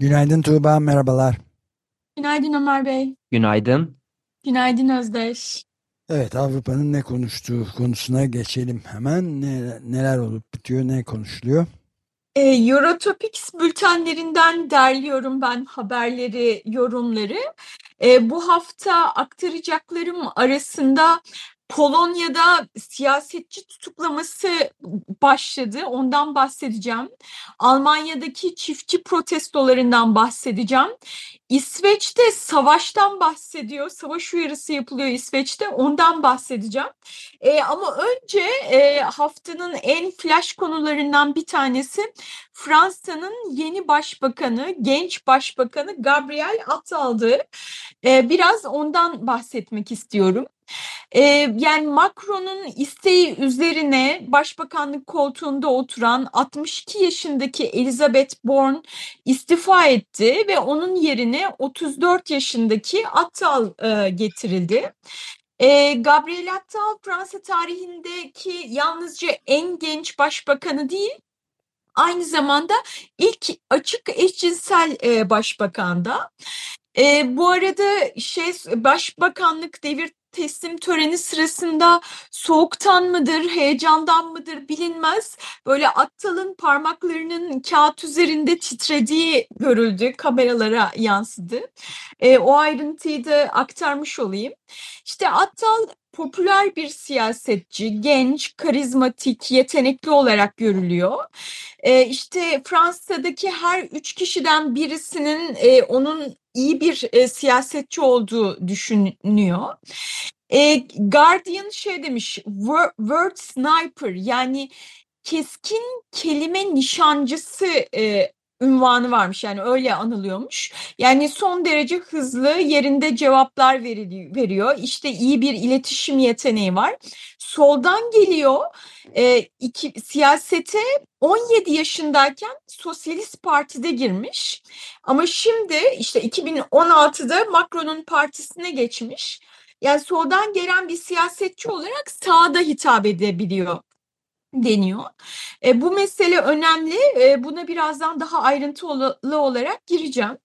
Günaydın Tuğba, merhabalar. Günaydın Ömer Bey. Günaydın. Günaydın Özdeş. Evet, Avrupa'nın ne konuştuğu konusuna geçelim hemen. Ne, neler olup bitiyor, ne konuşuluyor? E, Eurotopics bültenlerinden derliyorum ben haberleri, yorumları. E, bu hafta aktaracaklarım arasında Polonya'da siyasetçi tutuklaması başladı. Ondan bahsedeceğim. Almanya'daki çiftçi protestolarından bahsedeceğim. İsveç'te savaştan bahsediyor. Savaş uyarısı yapılıyor İsveç'te. Ondan bahsedeceğim. E, ama önce e, haftanın en flash konularından bir tanesi Fransa'nın yeni başbakanı, genç başbakanı Gabriel Attal'dı. E, biraz ondan bahsetmek istiyorum. Ee, yani Macron'un isteği üzerine başbakanlık koltuğunda oturan 62 yaşındaki Elizabeth Borne istifa etti ve onun yerine 34 yaşındaki Attal e, getirildi. E, Gabriel Attal Fransa tarihindeki yalnızca en genç başbakanı değil, aynı zamanda ilk açık eşcinsel e, başbakanda. E, bu arada şey başbakanlık devir teslim töreni sırasında soğuktan mıdır, heyecandan mıdır bilinmez. Böyle Attal'ın parmaklarının kağıt üzerinde titrediği görüldü, kameralara yansıdı. E, o ayrıntıyı da aktarmış olayım. İşte Attal popüler bir siyasetçi, genç, karizmatik, yetenekli olarak görülüyor. E, işte Fransa'daki her üç kişiden birisinin e, onun iyi bir e, siyasetçi olduğu düşünüyor. E, Guardian şey demiş, word sniper yani keskin kelime nişancısı e, ünvanı varmış yani öyle anılıyormuş. Yani son derece hızlı yerinde cevaplar veriyor. İşte iyi bir iletişim yeteneği var. Soldan geliyor e, iki, siyasete 17 yaşındayken Sosyalist Parti'de girmiş. Ama şimdi işte 2016'da Macron'un partisine geçmiş. Yani soldan gelen bir siyasetçi olarak sağda hitap edebiliyor deniyor. E, bu mesele önemli. E, buna birazdan daha ayrıntılı olarak gireceğim.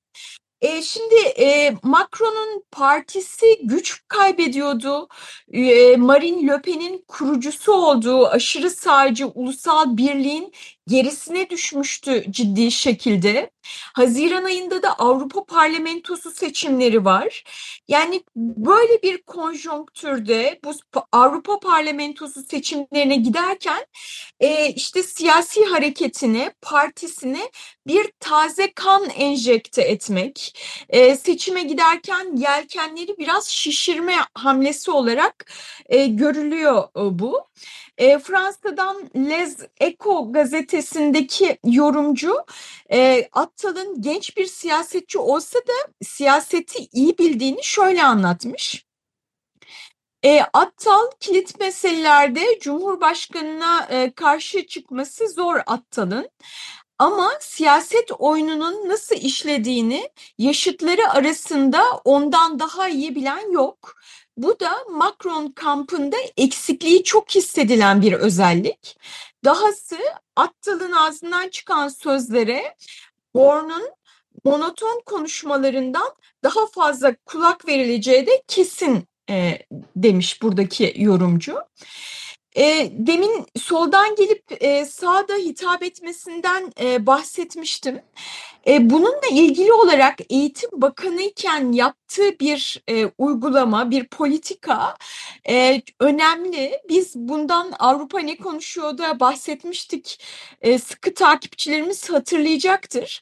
E, şimdi e, Macron'un partisi güç kaybediyordu. E, Marine Le Pen'in kurucusu olduğu aşırı sağcı ulusal birliğin gerisine düşmüştü ciddi şekilde. Haziran ayında da Avrupa Parlamentosu seçimleri var. Yani böyle bir konjonktürde bu Avrupa Parlamentosu seçimlerine giderken e, işte siyasi hareketine, partisine bir taze kan enjekte etmek, e, seçime giderken yelkenleri biraz şişirme hamlesi olarak e, görülüyor bu. E, Fransa'dan Les Echo gazetesindeki yorumcu e, Attal'ın genç bir siyasetçi olsa da siyaseti iyi bildiğini şöyle anlatmış. E, Attal kilit meselelerde Cumhurbaşkanına e, karşı çıkması zor Attal'ın. Ama siyaset oyununun nasıl işlediğini yaşıtları arasında ondan daha iyi bilen yok. Bu da Macron kampında eksikliği çok hissedilen bir özellik. Dahası Attal'ın ağzından çıkan sözlere Born'un monoton konuşmalarından daha fazla kulak verileceği de kesin e, demiş buradaki yorumcu. E, demin soldan gelip e, sağda hitap etmesinden e, bahsetmiştim. E, bununla ilgili olarak Eğitim Bakanı iken yaptığı bir e, uygulama, bir politika e, önemli. Biz bundan Avrupa ne konuşuyor da bahsetmiştik. E, sıkı takipçilerimiz hatırlayacaktır.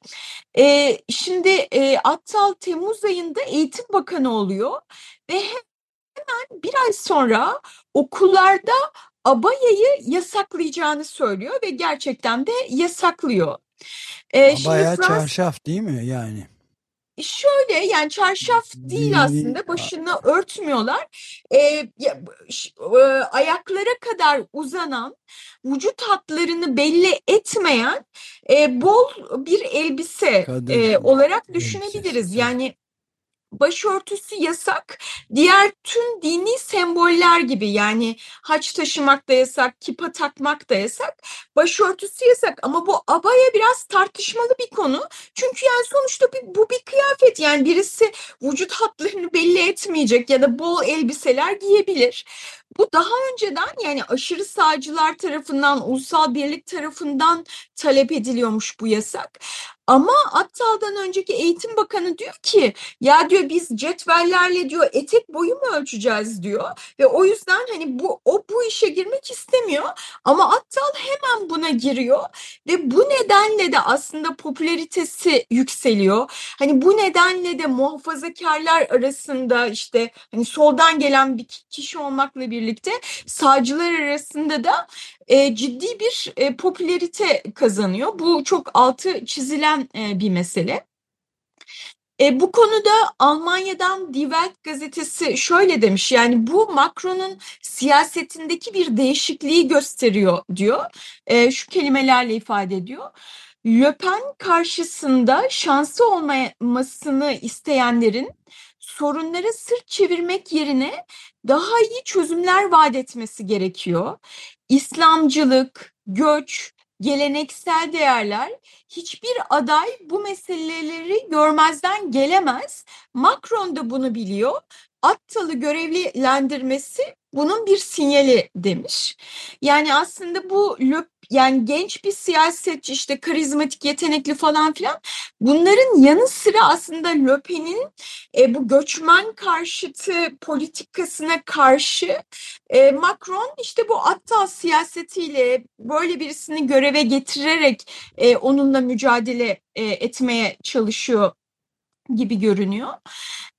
E, şimdi e, Attal Temmuz ayında Eğitim Bakanı oluyor ve hemen bir ay sonra okullarda abayayı yasaklayacağını söylüyor ve gerçekten de yasaklıyor. Ee, Abaya Frans... çarşaf değil mi yani? Şöyle yani çarşaf değil aslında başını örtmüyorlar. Ee, e, ayaklara kadar uzanan vücut hatlarını belli etmeyen e, bol bir elbise e, olarak düşünebiliriz. Yani başörtüsü yasak. Diğer tüm dini semboller gibi yani haç taşımak da yasak, kipa takmak da yasak. Başörtüsü yasak ama bu abaya biraz tartışmalı bir konu. Çünkü yani sonuçta bir, bu bir kıyafet yani birisi vücut hatlarını belli etmeyecek ya da bol elbiseler giyebilir. Bu daha önceden yani aşırı sağcılar tarafından, ulusal birlik tarafından talep ediliyormuş bu yasak. Ama Attal'dan önceki eğitim bakanı diyor ki ya diyor biz cetvellerle diyor etek boyu mu ölçeceğiz diyor ve o yüzden hani bu o bu işe girmek istemiyor ama Attal hemen buna giriyor ve bu nedenle de aslında popülaritesi yükseliyor. Hani bu nedenle de muhafazakarlar arasında işte hani soldan gelen bir kişi olmakla birlikte sağcılar arasında da e, ciddi bir e, popülerite kazanıyor. Bu çok altı çizilen e, bir mesele. E, bu konuda Almanya'dan Die Welt gazetesi şöyle demiş yani bu Macron'un siyasetindeki bir değişikliği gösteriyor diyor. E, şu kelimelerle ifade ediyor. Le Pen karşısında şansı olmasını isteyenlerin sorunları sırt çevirmek yerine daha iyi çözümler vaat etmesi gerekiyor. İslamcılık, göç, geleneksel değerler hiçbir aday bu meseleleri görmezden gelemez. Macron da bunu biliyor. Attalı görevlendirmesi bunun bir sinyali demiş. Yani aslında bu löp yani genç bir siyasetçi işte karizmatik yetenekli falan filan. Bunların yanı sıra aslında Löpen'in e, bu göçmen karşıtı politikasına karşı e, Macron işte bu Attal siyasetiyle böyle birisini göreve getirerek e, onunla mücadele e, etmeye çalışıyor gibi görünüyor.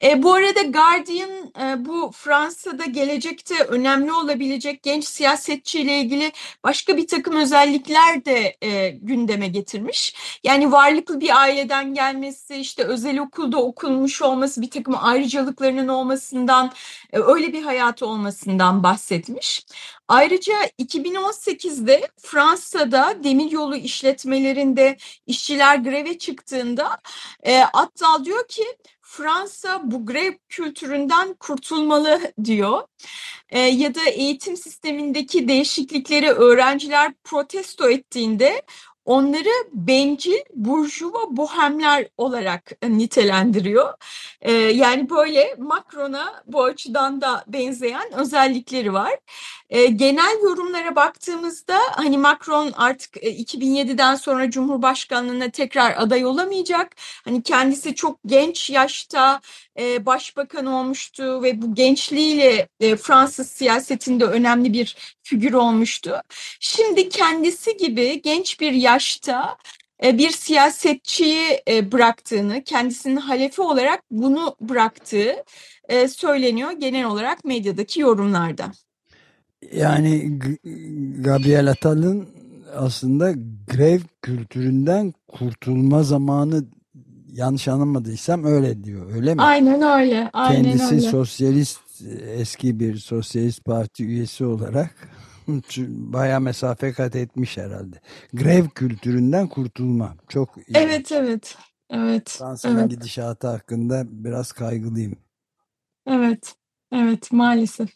E, bu arada Guardian e, bu Fransa'da gelecekte önemli olabilecek genç siyasetçiyle ilgili başka bir takım özellikler de e, gündeme getirmiş. Yani varlıklı bir aileden gelmesi, işte özel okulda okulmuş olması, bir takım ayrıcalıklarının olmasından, e, öyle bir hayatı olmasından bahsetmiş. Ayrıca 2018'de Fransa'da demiryolu işletmelerinde işçiler greve çıktığında e, Attal diyor ki Fransa bu grev kültüründen kurtulmalı diyor. E, ya da eğitim sistemindeki değişiklikleri öğrenciler protesto ettiğinde onları bencil, burjuva, bohemler olarak nitelendiriyor. Ee, yani böyle Macron'a bu açıdan da benzeyen özellikleri var. Ee, genel yorumlara baktığımızda hani Macron artık 2007'den e, sonra Cumhurbaşkanlığına tekrar aday olamayacak. Hani kendisi çok genç yaşta e, başbakan olmuştu ve bu gençliğiyle e, Fransız siyasetinde önemli bir figür olmuştu. Şimdi kendisi gibi genç bir yaşta e, bir siyasetçiyi bıraktığını, kendisinin halefi olarak bunu bıraktığı söyleniyor genel olarak medyadaki yorumlarda. Yani Gabriel Attal'ın aslında grev kültüründen kurtulma zamanı yanlış anlamadıysam öyle diyor. Öyle mi? Aynen öyle. Aynen Kendisi öyle. sosyalist eski bir sosyalist parti üyesi olarak baya mesafe kat etmiş herhalde. Grev kültüründen kurtulma. Çok iyi. Evet evet. Evet. Fransa'nın evet. gidişatı hakkında biraz kaygılıyım. Evet. Evet maalesef.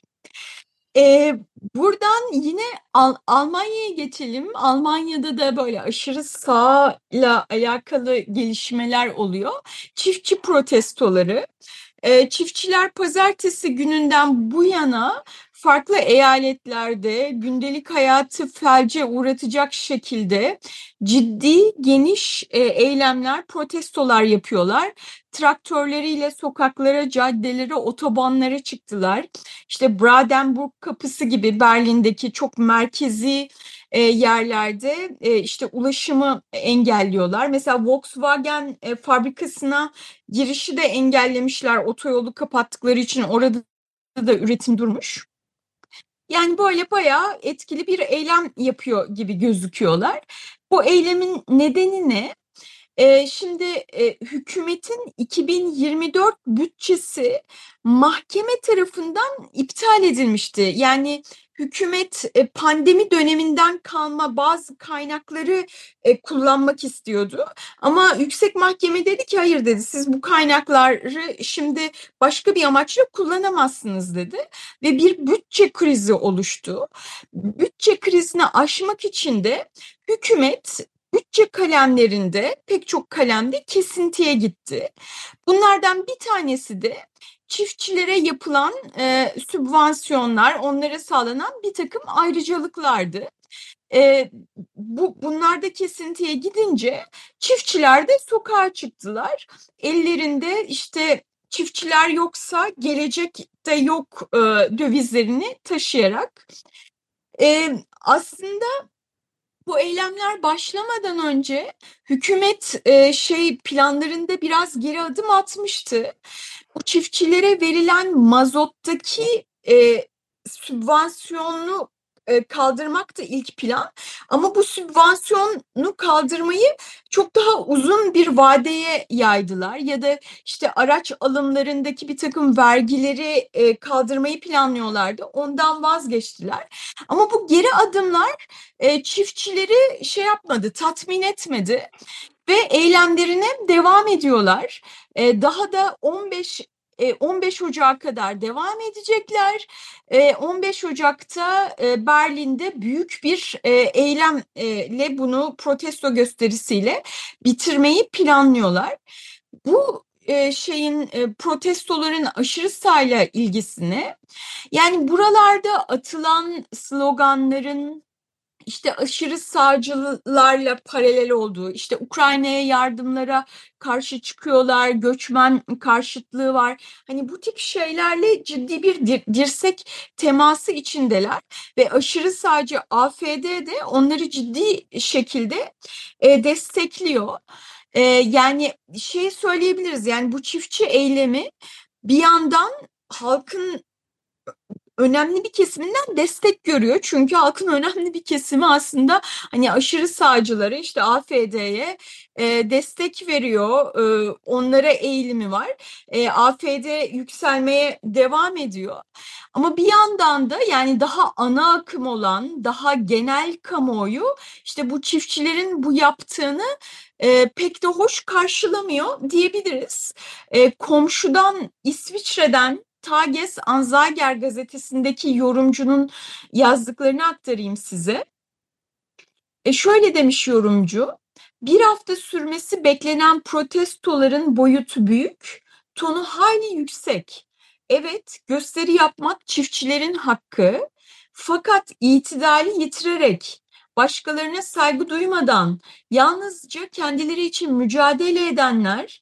Ee, buradan yine Al Almanya'ya geçelim. Almanya'da da böyle aşırı sağla alakalı gelişmeler oluyor. Çiftçi protestoları. Ee, çiftçiler pazartesi gününden bu yana farklı eyaletlerde gündelik hayatı felce uğratacak şekilde ciddi geniş e, eylemler, protestolar yapıyorlar. Traktörleriyle sokaklara, caddelere, otobanlara çıktılar. İşte Brandenburg kapısı gibi Berlin'deki çok merkezi e, yerlerde e, işte ulaşımı engelliyorlar. Mesela Volkswagen fabrikasına girişi de engellemişler otoyolu kapattıkları için orada da üretim durmuş. Yani böyle bayağı etkili bir eylem yapıyor gibi gözüküyorlar. Bu eylemin nedeni ne? Ee, şimdi e, hükümetin 2024 bütçesi mahkeme tarafından iptal edilmişti. Yani hükümet e, pandemi döneminden kalma bazı kaynakları e, kullanmak istiyordu. Ama yüksek mahkeme dedi ki hayır dedi siz bu kaynakları şimdi başka bir amaçla kullanamazsınız dedi. Ve bir bütçe krizi oluştu. Bütçe krizini aşmak için de hükümet bütçe kalemlerinde pek çok kalemde kesintiye gitti. Bunlardan bir tanesi de çiftçilere yapılan e, sübvansiyonlar, onlara sağlanan bir takım ayrıcalıklardı. E, bu bunlarda kesintiye gidince çiftçiler de sokağa çıktılar. Ellerinde işte çiftçiler yoksa gelecekte yok e, dövizlerini taşıyarak. E, aslında bu eylemler başlamadan önce hükümet e, şey planlarında biraz geri adım atmıştı. Bu çiftçilere verilen mazottaki e, sübvansiyonu kaldırmak da ilk plan. Ama bu sübvansiyonu kaldırmayı çok daha uzun bir vadeye yaydılar. Ya da işte araç alımlarındaki bir takım vergileri kaldırmayı planlıyorlardı. Ondan vazgeçtiler. Ama bu geri adımlar çiftçileri şey yapmadı, tatmin etmedi ve eylemlerine devam ediyorlar. Daha da 15 15 Ocak'a kadar devam edecekler. 15 Ocak'ta Berlin'de büyük bir eylemle bunu protesto gösterisiyle bitirmeyi planlıyorlar. Bu şeyin protestoların aşırı sayla ilgisine yani buralarda atılan sloganların işte aşırı sağcılarla paralel olduğu, işte Ukrayna'ya yardımlara karşı çıkıyorlar, göçmen karşıtlığı var. Hani bu tip şeylerle ciddi bir dirsek teması içindeler ve aşırı sağcı AFD de onları ciddi şekilde e, destekliyor. E, yani şey söyleyebiliriz yani bu çiftçi eylemi bir yandan halkın önemli bir kesiminden destek görüyor. Çünkü halkın önemli bir kesimi aslında hani aşırı sağcıları işte AFD'ye e, destek veriyor. E, onlara eğilimi var. E, AFD yükselmeye devam ediyor. Ama bir yandan da yani daha ana akım olan, daha genel kamuoyu işte bu çiftçilerin bu yaptığını e, pek de hoş karşılamıyor diyebiliriz. E, komşudan İsviçre'den Tages Anzeiger gazetesindeki yorumcunun yazdıklarını aktarayım size. E şöyle demiş yorumcu, bir hafta sürmesi beklenen protestoların boyutu büyük, tonu hayli yüksek. Evet, gösteri yapmak çiftçilerin hakkı, fakat itidali yitirerek, başkalarına saygı duymadan, yalnızca kendileri için mücadele edenler,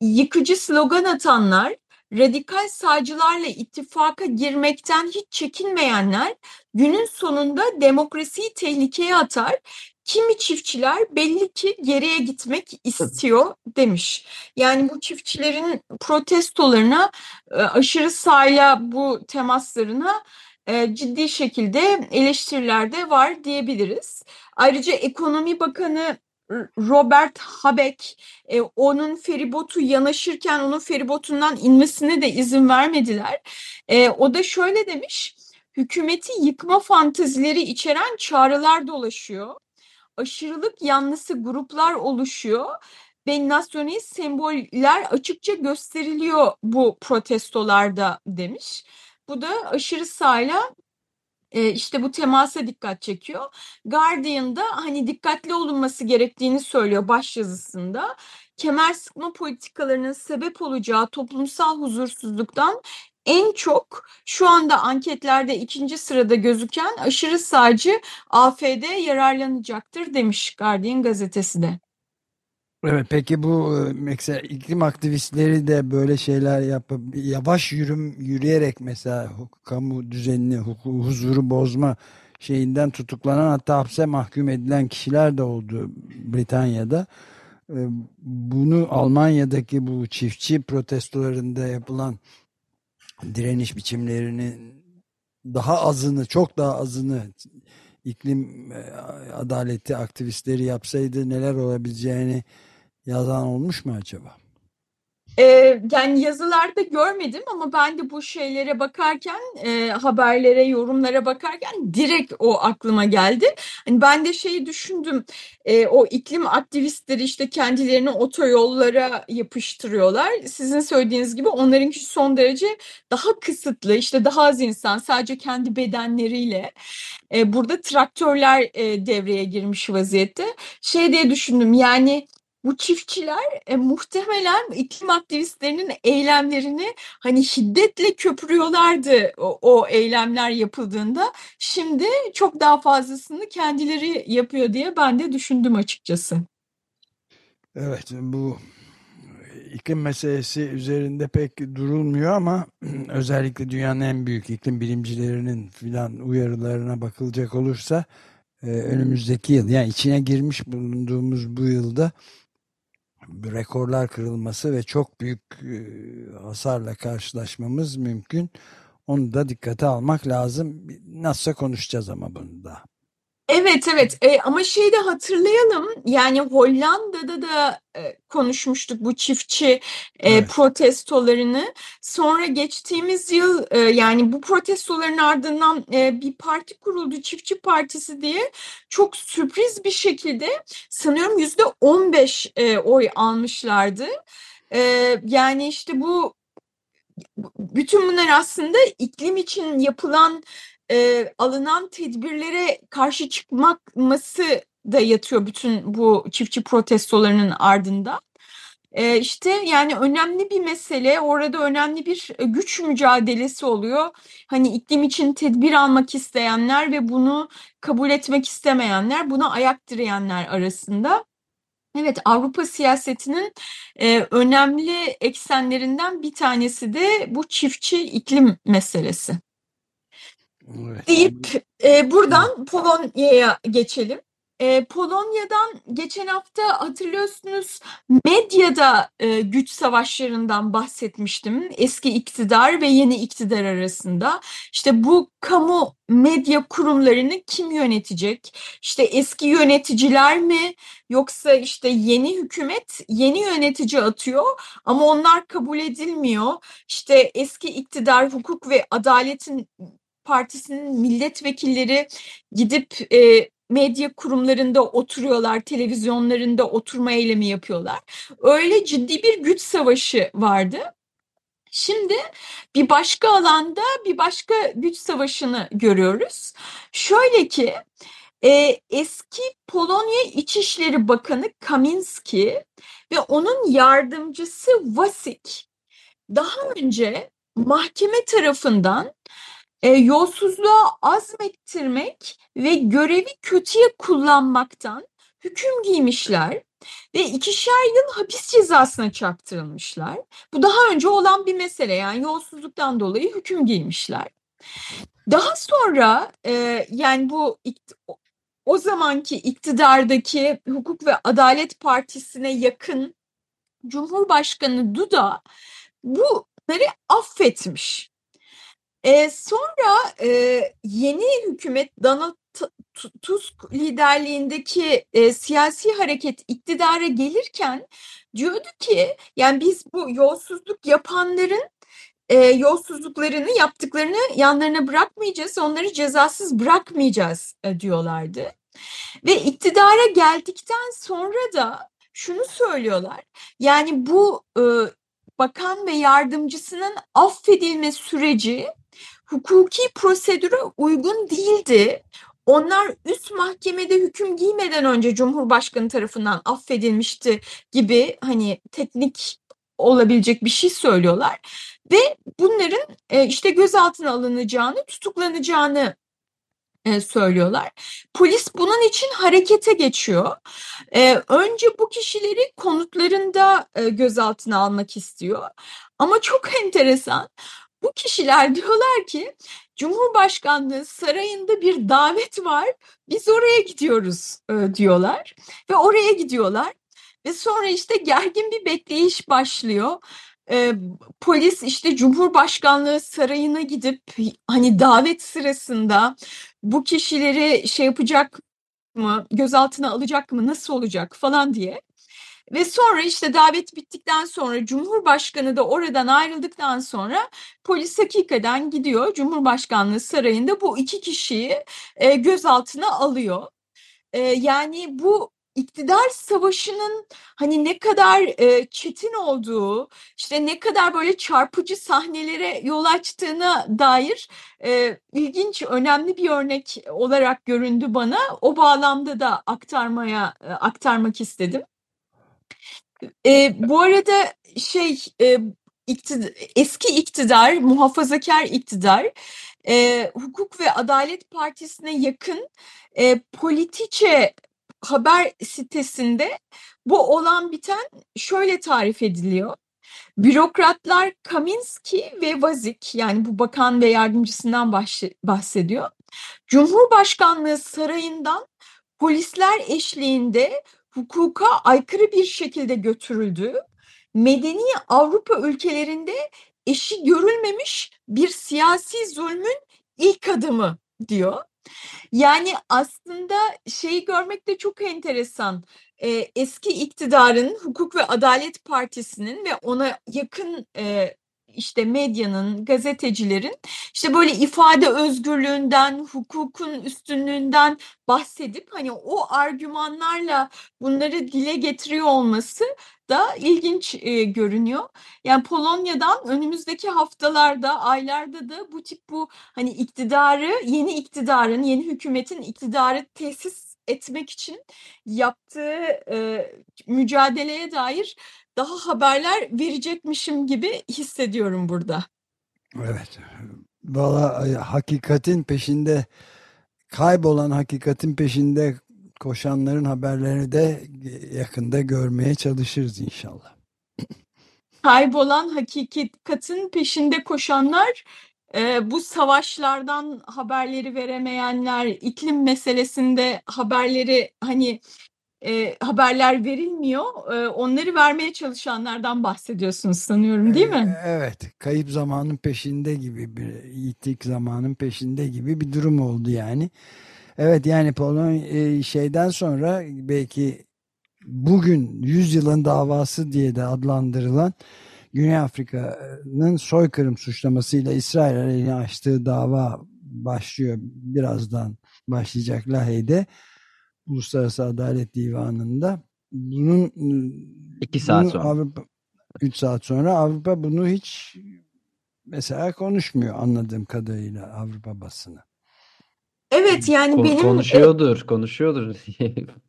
yıkıcı slogan atanlar, radikal sağcılarla ittifaka girmekten hiç çekinmeyenler günün sonunda demokrasiyi tehlikeye atar. Kimi çiftçiler belli ki geriye gitmek istiyor demiş. Yani bu çiftçilerin protestolarına e, aşırı sağla bu temaslarına e, ciddi şekilde eleştiriler de var diyebiliriz. Ayrıca Ekonomi Bakanı Robert Habeck e, onun feribotu yanaşırken onun feribotundan inmesine de izin vermediler. E, o da şöyle demiş, hükümeti yıkma fantezileri içeren çağrılar dolaşıyor. Aşırılık yanlısı gruplar oluşuyor ve nasyonist semboller açıkça gösteriliyor bu protestolarda demiş. Bu da aşırı sağla işte bu temasa dikkat çekiyor. Guardian'da hani dikkatli olunması gerektiğini söylüyor başyazısında. Kemer sıkma politikalarının sebep olacağı toplumsal huzursuzluktan en çok şu anda anketlerde ikinci sırada gözüken aşırı sağcı AFD yararlanacaktır demiş Guardian gazetesi de. Evet peki bu e, mesela iklim aktivistleri de böyle şeyler yapıp yavaş yürüm yürüyerek mesela kamu düzenini, huzuru bozma şeyinden tutuklanan hatta hapse mahkum edilen kişiler de oldu Britanya'da. E, bunu Almanya'daki bu çiftçi protestolarında yapılan direniş biçimlerini daha azını, çok daha azını iklim e, adaleti aktivistleri yapsaydı neler olabileceğini yazan olmuş mu acaba? Ee, yani yazılarda görmedim ama ben de bu şeylere bakarken, e, haberlere, yorumlara bakarken direkt o aklıma geldi. Hani ben de şeyi düşündüm, e, o iklim aktivistleri işte kendilerini otoyollara yapıştırıyorlar. Sizin söylediğiniz gibi onlarınki son derece daha kısıtlı, işte daha az insan, sadece kendi bedenleriyle. E, burada traktörler e, devreye girmiş vaziyette. Şey diye düşündüm yani bu çiftçiler e, muhtemelen iklim aktivistlerinin eylemlerini hani şiddetle köpürüyorlardı o, o eylemler yapıldığında. Şimdi çok daha fazlasını kendileri yapıyor diye ben de düşündüm açıkçası. Evet bu iklim meselesi üzerinde pek durulmuyor ama özellikle dünyanın en büyük iklim bilimcilerinin filan uyarılarına bakılacak olursa e, önümüzdeki yıl yani içine girmiş bulunduğumuz bu yılda rekorlar kırılması ve çok büyük e, hasarla karşılaşmamız mümkün. Onu da dikkate almak lazım. Nasılsa konuşacağız ama bunu da. Evet evet e, ama şeyi de hatırlayalım yani Hollanda'da da e, konuşmuştuk bu çiftçi e, Evet. protestolarını. Sonra geçtiğimiz yıl e, yani bu protestoların ardından e, bir parti kuruldu Çiftçi Partisi diye çok sürpriz bir şekilde sanıyorum yüzde 15 e, oy almışlardı. E, yani işte bu bütün bunlar aslında iklim için yapılan e, alınan tedbirlere karşı çıkması da yatıyor bütün bu çiftçi protestolarının ardında. E, işte yani önemli bir mesele orada önemli bir güç mücadelesi oluyor. Hani iklim için tedbir almak isteyenler ve bunu kabul etmek istemeyenler, buna ayak direyenler arasında. Evet, Avrupa siyasetinin e, önemli eksenlerinden bir tanesi de bu çiftçi iklim meselesi. Evet. Deyip e, buradan Polonya'ya geçelim. E, Polonya'dan geçen hafta hatırlıyorsunuz medyada e, güç savaşlarından bahsetmiştim. Eski iktidar ve yeni iktidar arasında. İşte bu kamu medya kurumlarını kim yönetecek? İşte eski yöneticiler mi yoksa işte yeni hükümet yeni yönetici atıyor ama onlar kabul edilmiyor. İşte eski iktidar hukuk ve adaletin partisinin milletvekilleri gidip e, medya kurumlarında oturuyorlar, televizyonlarında oturma eylemi yapıyorlar. Öyle ciddi bir güç savaşı vardı. Şimdi bir başka alanda bir başka güç savaşını görüyoruz. Şöyle ki e, eski Polonya İçişleri Bakanı Kaminski ve onun yardımcısı Vasik daha önce mahkeme tarafından e, yolsuzluğa azmettirmek ve görevi kötüye kullanmaktan hüküm giymişler ve ikişer yıl hapis cezasına çarptırılmışlar. Bu daha önce olan bir mesele yani yolsuzluktan dolayı hüküm giymişler. Daha sonra e, yani bu o zamanki iktidardaki Hukuk ve Adalet Partisi'ne yakın Cumhurbaşkanı Duda bunları affetmiş. E, sonra e, yeni hükümet Donald Tusk liderliğindeki e, siyasi hareket iktidara gelirken diyordu ki yani biz bu yolsuzluk yapanların e, yolsuzluklarını yaptıklarını yanlarına bırakmayacağız, onları cezasız bırakmayacağız e, diyorlardı. Ve iktidara geldikten sonra da şunu söylüyorlar. Yani bu e, bakan ve yardımcısının affedilme süreci hukuki prosedüre uygun değildi. Onlar üst mahkemede hüküm giymeden önce Cumhurbaşkanı tarafından affedilmişti gibi hani teknik olabilecek bir şey söylüyorlar ve bunların e, işte gözaltına alınacağını, tutuklanacağını e, söylüyorlar. Polis bunun için harekete geçiyor. E, önce bu kişileri konutlarında gözaltına almak istiyor. Ama çok enteresan. Bu kişiler diyorlar ki Cumhurbaşkanlığı sarayında bir davet var. Biz oraya gidiyoruz e, diyorlar ve oraya gidiyorlar ve sonra işte gergin bir bekleyiş başlıyor. e, polis işte Cumhurbaşkanlığı sarayına gidip hani davet sırasında bu kişileri şey yapacak mı, gözaltına alacak mı, nasıl olacak falan diye. Ve sonra işte davet bittikten sonra Cumhurbaşkanı da oradan ayrıldıktan sonra polis hakikaten gidiyor Cumhurbaşkanlığı sarayında bu iki kişiyi e, gözaltına alıyor. E, yani bu iktidar savaşının hani ne kadar e, çetin olduğu, işte ne kadar böyle çarpıcı sahnelere yol açtığına dair e, ilginç, önemli bir örnek olarak göründü bana. O bağlamda da aktarmaya e, aktarmak istedim. E, bu arada şey e, iktidar, eski iktidar, muhafazakar iktidar e, Hukuk ve Adalet Partisi'ne yakın e, Politice haber sitesinde bu olan biten şöyle tarif ediliyor. Bürokratlar Kaminski ve Vazik yani bu bakan ve yardımcısından bahsediyor. Cumhurbaşkanlığı sarayından polisler eşliğinde hukuka aykırı bir şekilde götürüldü. Medeni Avrupa ülkelerinde eşi görülmemiş bir siyasi zulmün ilk adımı diyor. Yani aslında şeyi görmek de çok enteresan. Ee, eski iktidarın Hukuk ve Adalet Partisi'nin ve ona yakın e, işte medyanın, gazetecilerin işte böyle ifade özgürlüğünden, hukukun üstünlüğünden bahsedip hani o argümanlarla bunları dile getiriyor olması da ilginç e, görünüyor. Yani Polonya'dan önümüzdeki haftalarda, aylarda da bu tip bu hani iktidarı, yeni iktidarın, yeni hükümetin iktidarı tesis etmek için yaptığı e, mücadeleye dair daha haberler verecekmişim gibi hissediyorum burada. Evet. Valla hakikatin peşinde kaybolan hakikatin peşinde koşanların haberlerini de yakında görmeye çalışırız inşallah. Kaybolan hakikatin peşinde koşanlar e, bu savaşlardan haberleri veremeyenler, iklim meselesinde haberleri hani e, haberler verilmiyor. E, onları vermeye çalışanlardan bahsediyorsunuz sanıyorum değil mi? Evet. Kayıp zamanın peşinde gibi bir yitik zamanın peşinde gibi bir durum oldu yani. Evet yani Polonya şeyden sonra belki bugün 100 yılın davası diye de adlandırılan Güney Afrika'nın soykırım suçlamasıyla İsrail aleyhine açtığı dava başlıyor. Birazdan başlayacak Lahey'de. Uluslararası Adalet Divanı'nda. Bunun iki saat sonra. Avrupa, üç saat sonra Avrupa bunu hiç mesela konuşmuyor anladığım kadarıyla Avrupa basını. Evet yani Kon- benim konuşuyordur, konuşuyordur.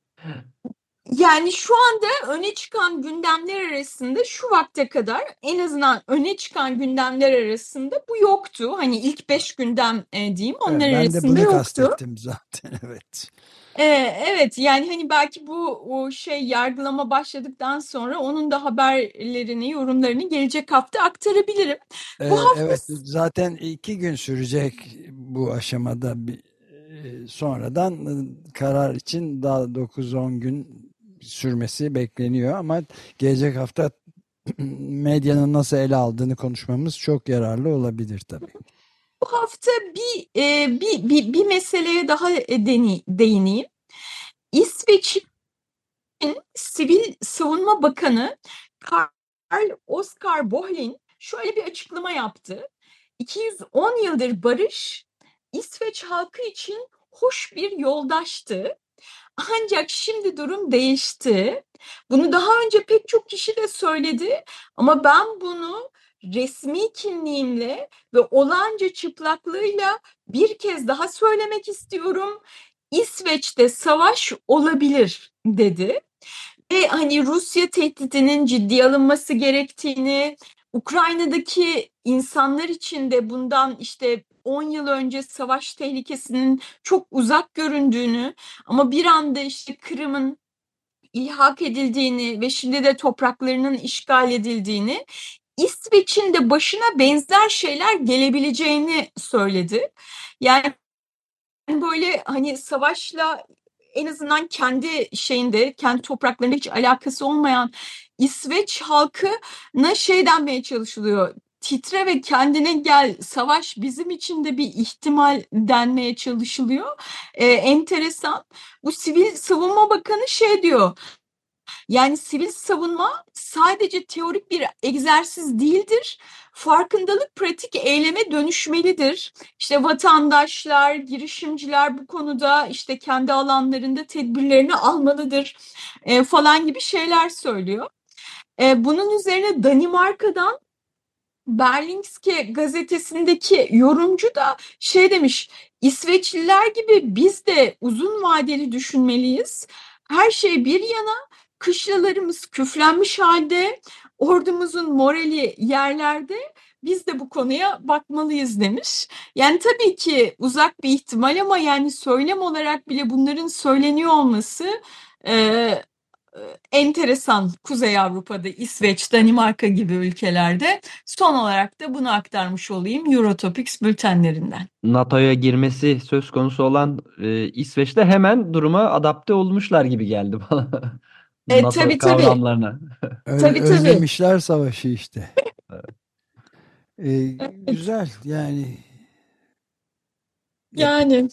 Yani şu anda öne çıkan gündemler arasında şu vakte kadar en azından öne çıkan gündemler arasında bu yoktu. Hani ilk beş gündem e, diyeyim onlar Evet, ben de arasında bunu yoktu. kastettim zaten evet. E, evet yani hani belki bu o şey yargılama başladıktan sonra onun da haberlerini, yorumlarını gelecek hafta aktarabilirim. Ee, Bu hafta evet zaten iki gün sürecek bu aşamada bir sonradan karar için daha 9-10 gün sürmesi bekleniyor ama gelecek hafta medyanın nasıl ele aldığını konuşmamız çok yararlı olabilir tabii. Bu hafta bir e, bir, bir bir meseleye daha e, deni, değineyim. İsveç'in Sivil Savunma Bakanı Karl Oskar Bohlin şöyle bir açıklama yaptı. 210 yıldır barış İsveç halkı için hoş bir yoldaştı. Ancak şimdi durum değişti. Bunu daha önce pek çok kişi de söyledi ama ben bunu resmi kimliğimle ve olanca çıplaklığıyla bir kez daha söylemek istiyorum. İsveç'te savaş olabilir dedi. Ve hani Rusya tehdidinin ciddiye alınması gerektiğini, Ukrayna'daki insanlar için de bundan işte 10 yıl önce savaş tehlikesinin çok uzak göründüğünü ama bir anda işte Kırım'ın ilhak edildiğini ve şimdi de topraklarının işgal edildiğini İsveç'in de başına benzer şeyler gelebileceğini söyledi. Yani böyle hani savaşla en azından kendi şeyinde, kendi topraklarında hiç alakası olmayan İsveç halkına şey denmeye çalışılıyor. Titre ve kendine gel, savaş bizim için de bir ihtimal denmeye çalışılıyor. Ee, enteresan. Bu Sivil Savunma Bakanı şey diyor. Yani sivil savunma sadece teorik bir egzersiz değildir. Farkındalık pratik eyleme dönüşmelidir. İşte vatandaşlar, girişimciler bu konuda işte kendi alanlarında tedbirlerini almalıdır e, falan gibi şeyler söylüyor. E, bunun üzerine Danimarka'dan Berlingske gazetesindeki yorumcu da şey demiş, İsveçliler gibi biz de uzun vadeli düşünmeliyiz. Her şey bir yana kışlalarımız küflenmiş halde, ordumuzun morali yerlerde, biz de bu konuya bakmalıyız demiş. Yani tabii ki uzak bir ihtimal ama yani söylem olarak bile bunların söyleniyor olması e, enteresan Kuzey Avrupa'da İsveç, Danimarka gibi ülkelerde. Son olarak da bunu aktarmış olayım Eurotopics bültenlerinden. NATO'ya girmesi söz konusu olan e, İsveç'te hemen duruma adapte olmuşlar gibi geldi bana. E, NATO tabii, Tabii, tabii. Özlemişler savaşı işte. Ee, güzel yani. Yani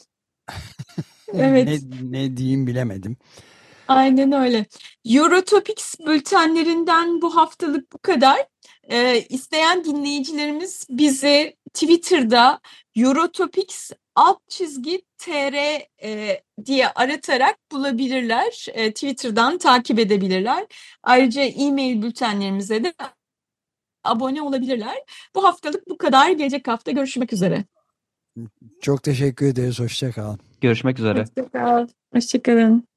evet. Ne, ne diyeyim bilemedim. Aynen öyle. Eurotopics bültenlerinden bu haftalık bu kadar. Ee, isteyen dinleyicilerimiz bizi Twitter'da Eurotopics alt çizgi tr e, diye aratarak bulabilirler. E, Twitter'dan takip edebilirler. Ayrıca e-mail bültenlerimize de abone olabilirler. Bu haftalık bu kadar. Gelecek hafta görüşmek üzere. Çok teşekkür ederiz. Hoşça kalın. Görüşmek üzere. Hoşçakal. Hoşçakalın.